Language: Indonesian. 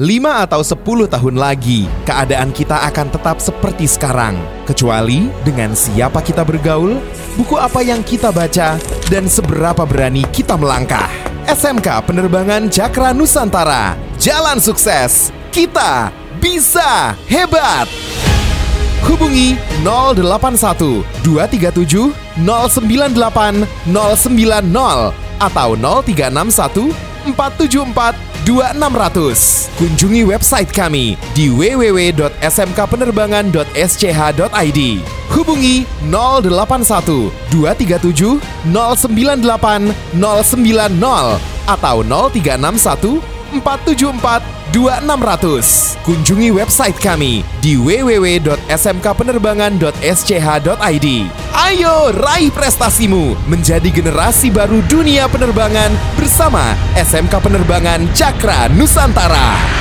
5 atau 10 tahun lagi, keadaan kita akan tetap seperti sekarang. Kecuali dengan siapa kita bergaul, buku apa yang kita baca, dan seberapa berani kita melangkah. SMK Penerbangan Cakra Nusantara. Jalan sukses. Kita bisa hebat. Hubungi 081 237 098 090 atau 0361 474 2600. Kunjungi website kami di www.smkpenerbangan.sch.id. Hubungi 081 237 098 090 atau 0361 474 2600. Kunjungi website kami di www.smkpenerbangan.sch.id. Ayo raih prestasimu menjadi generasi baru dunia penerbangan bersama SMK Penerbangan Cakra Nusantara.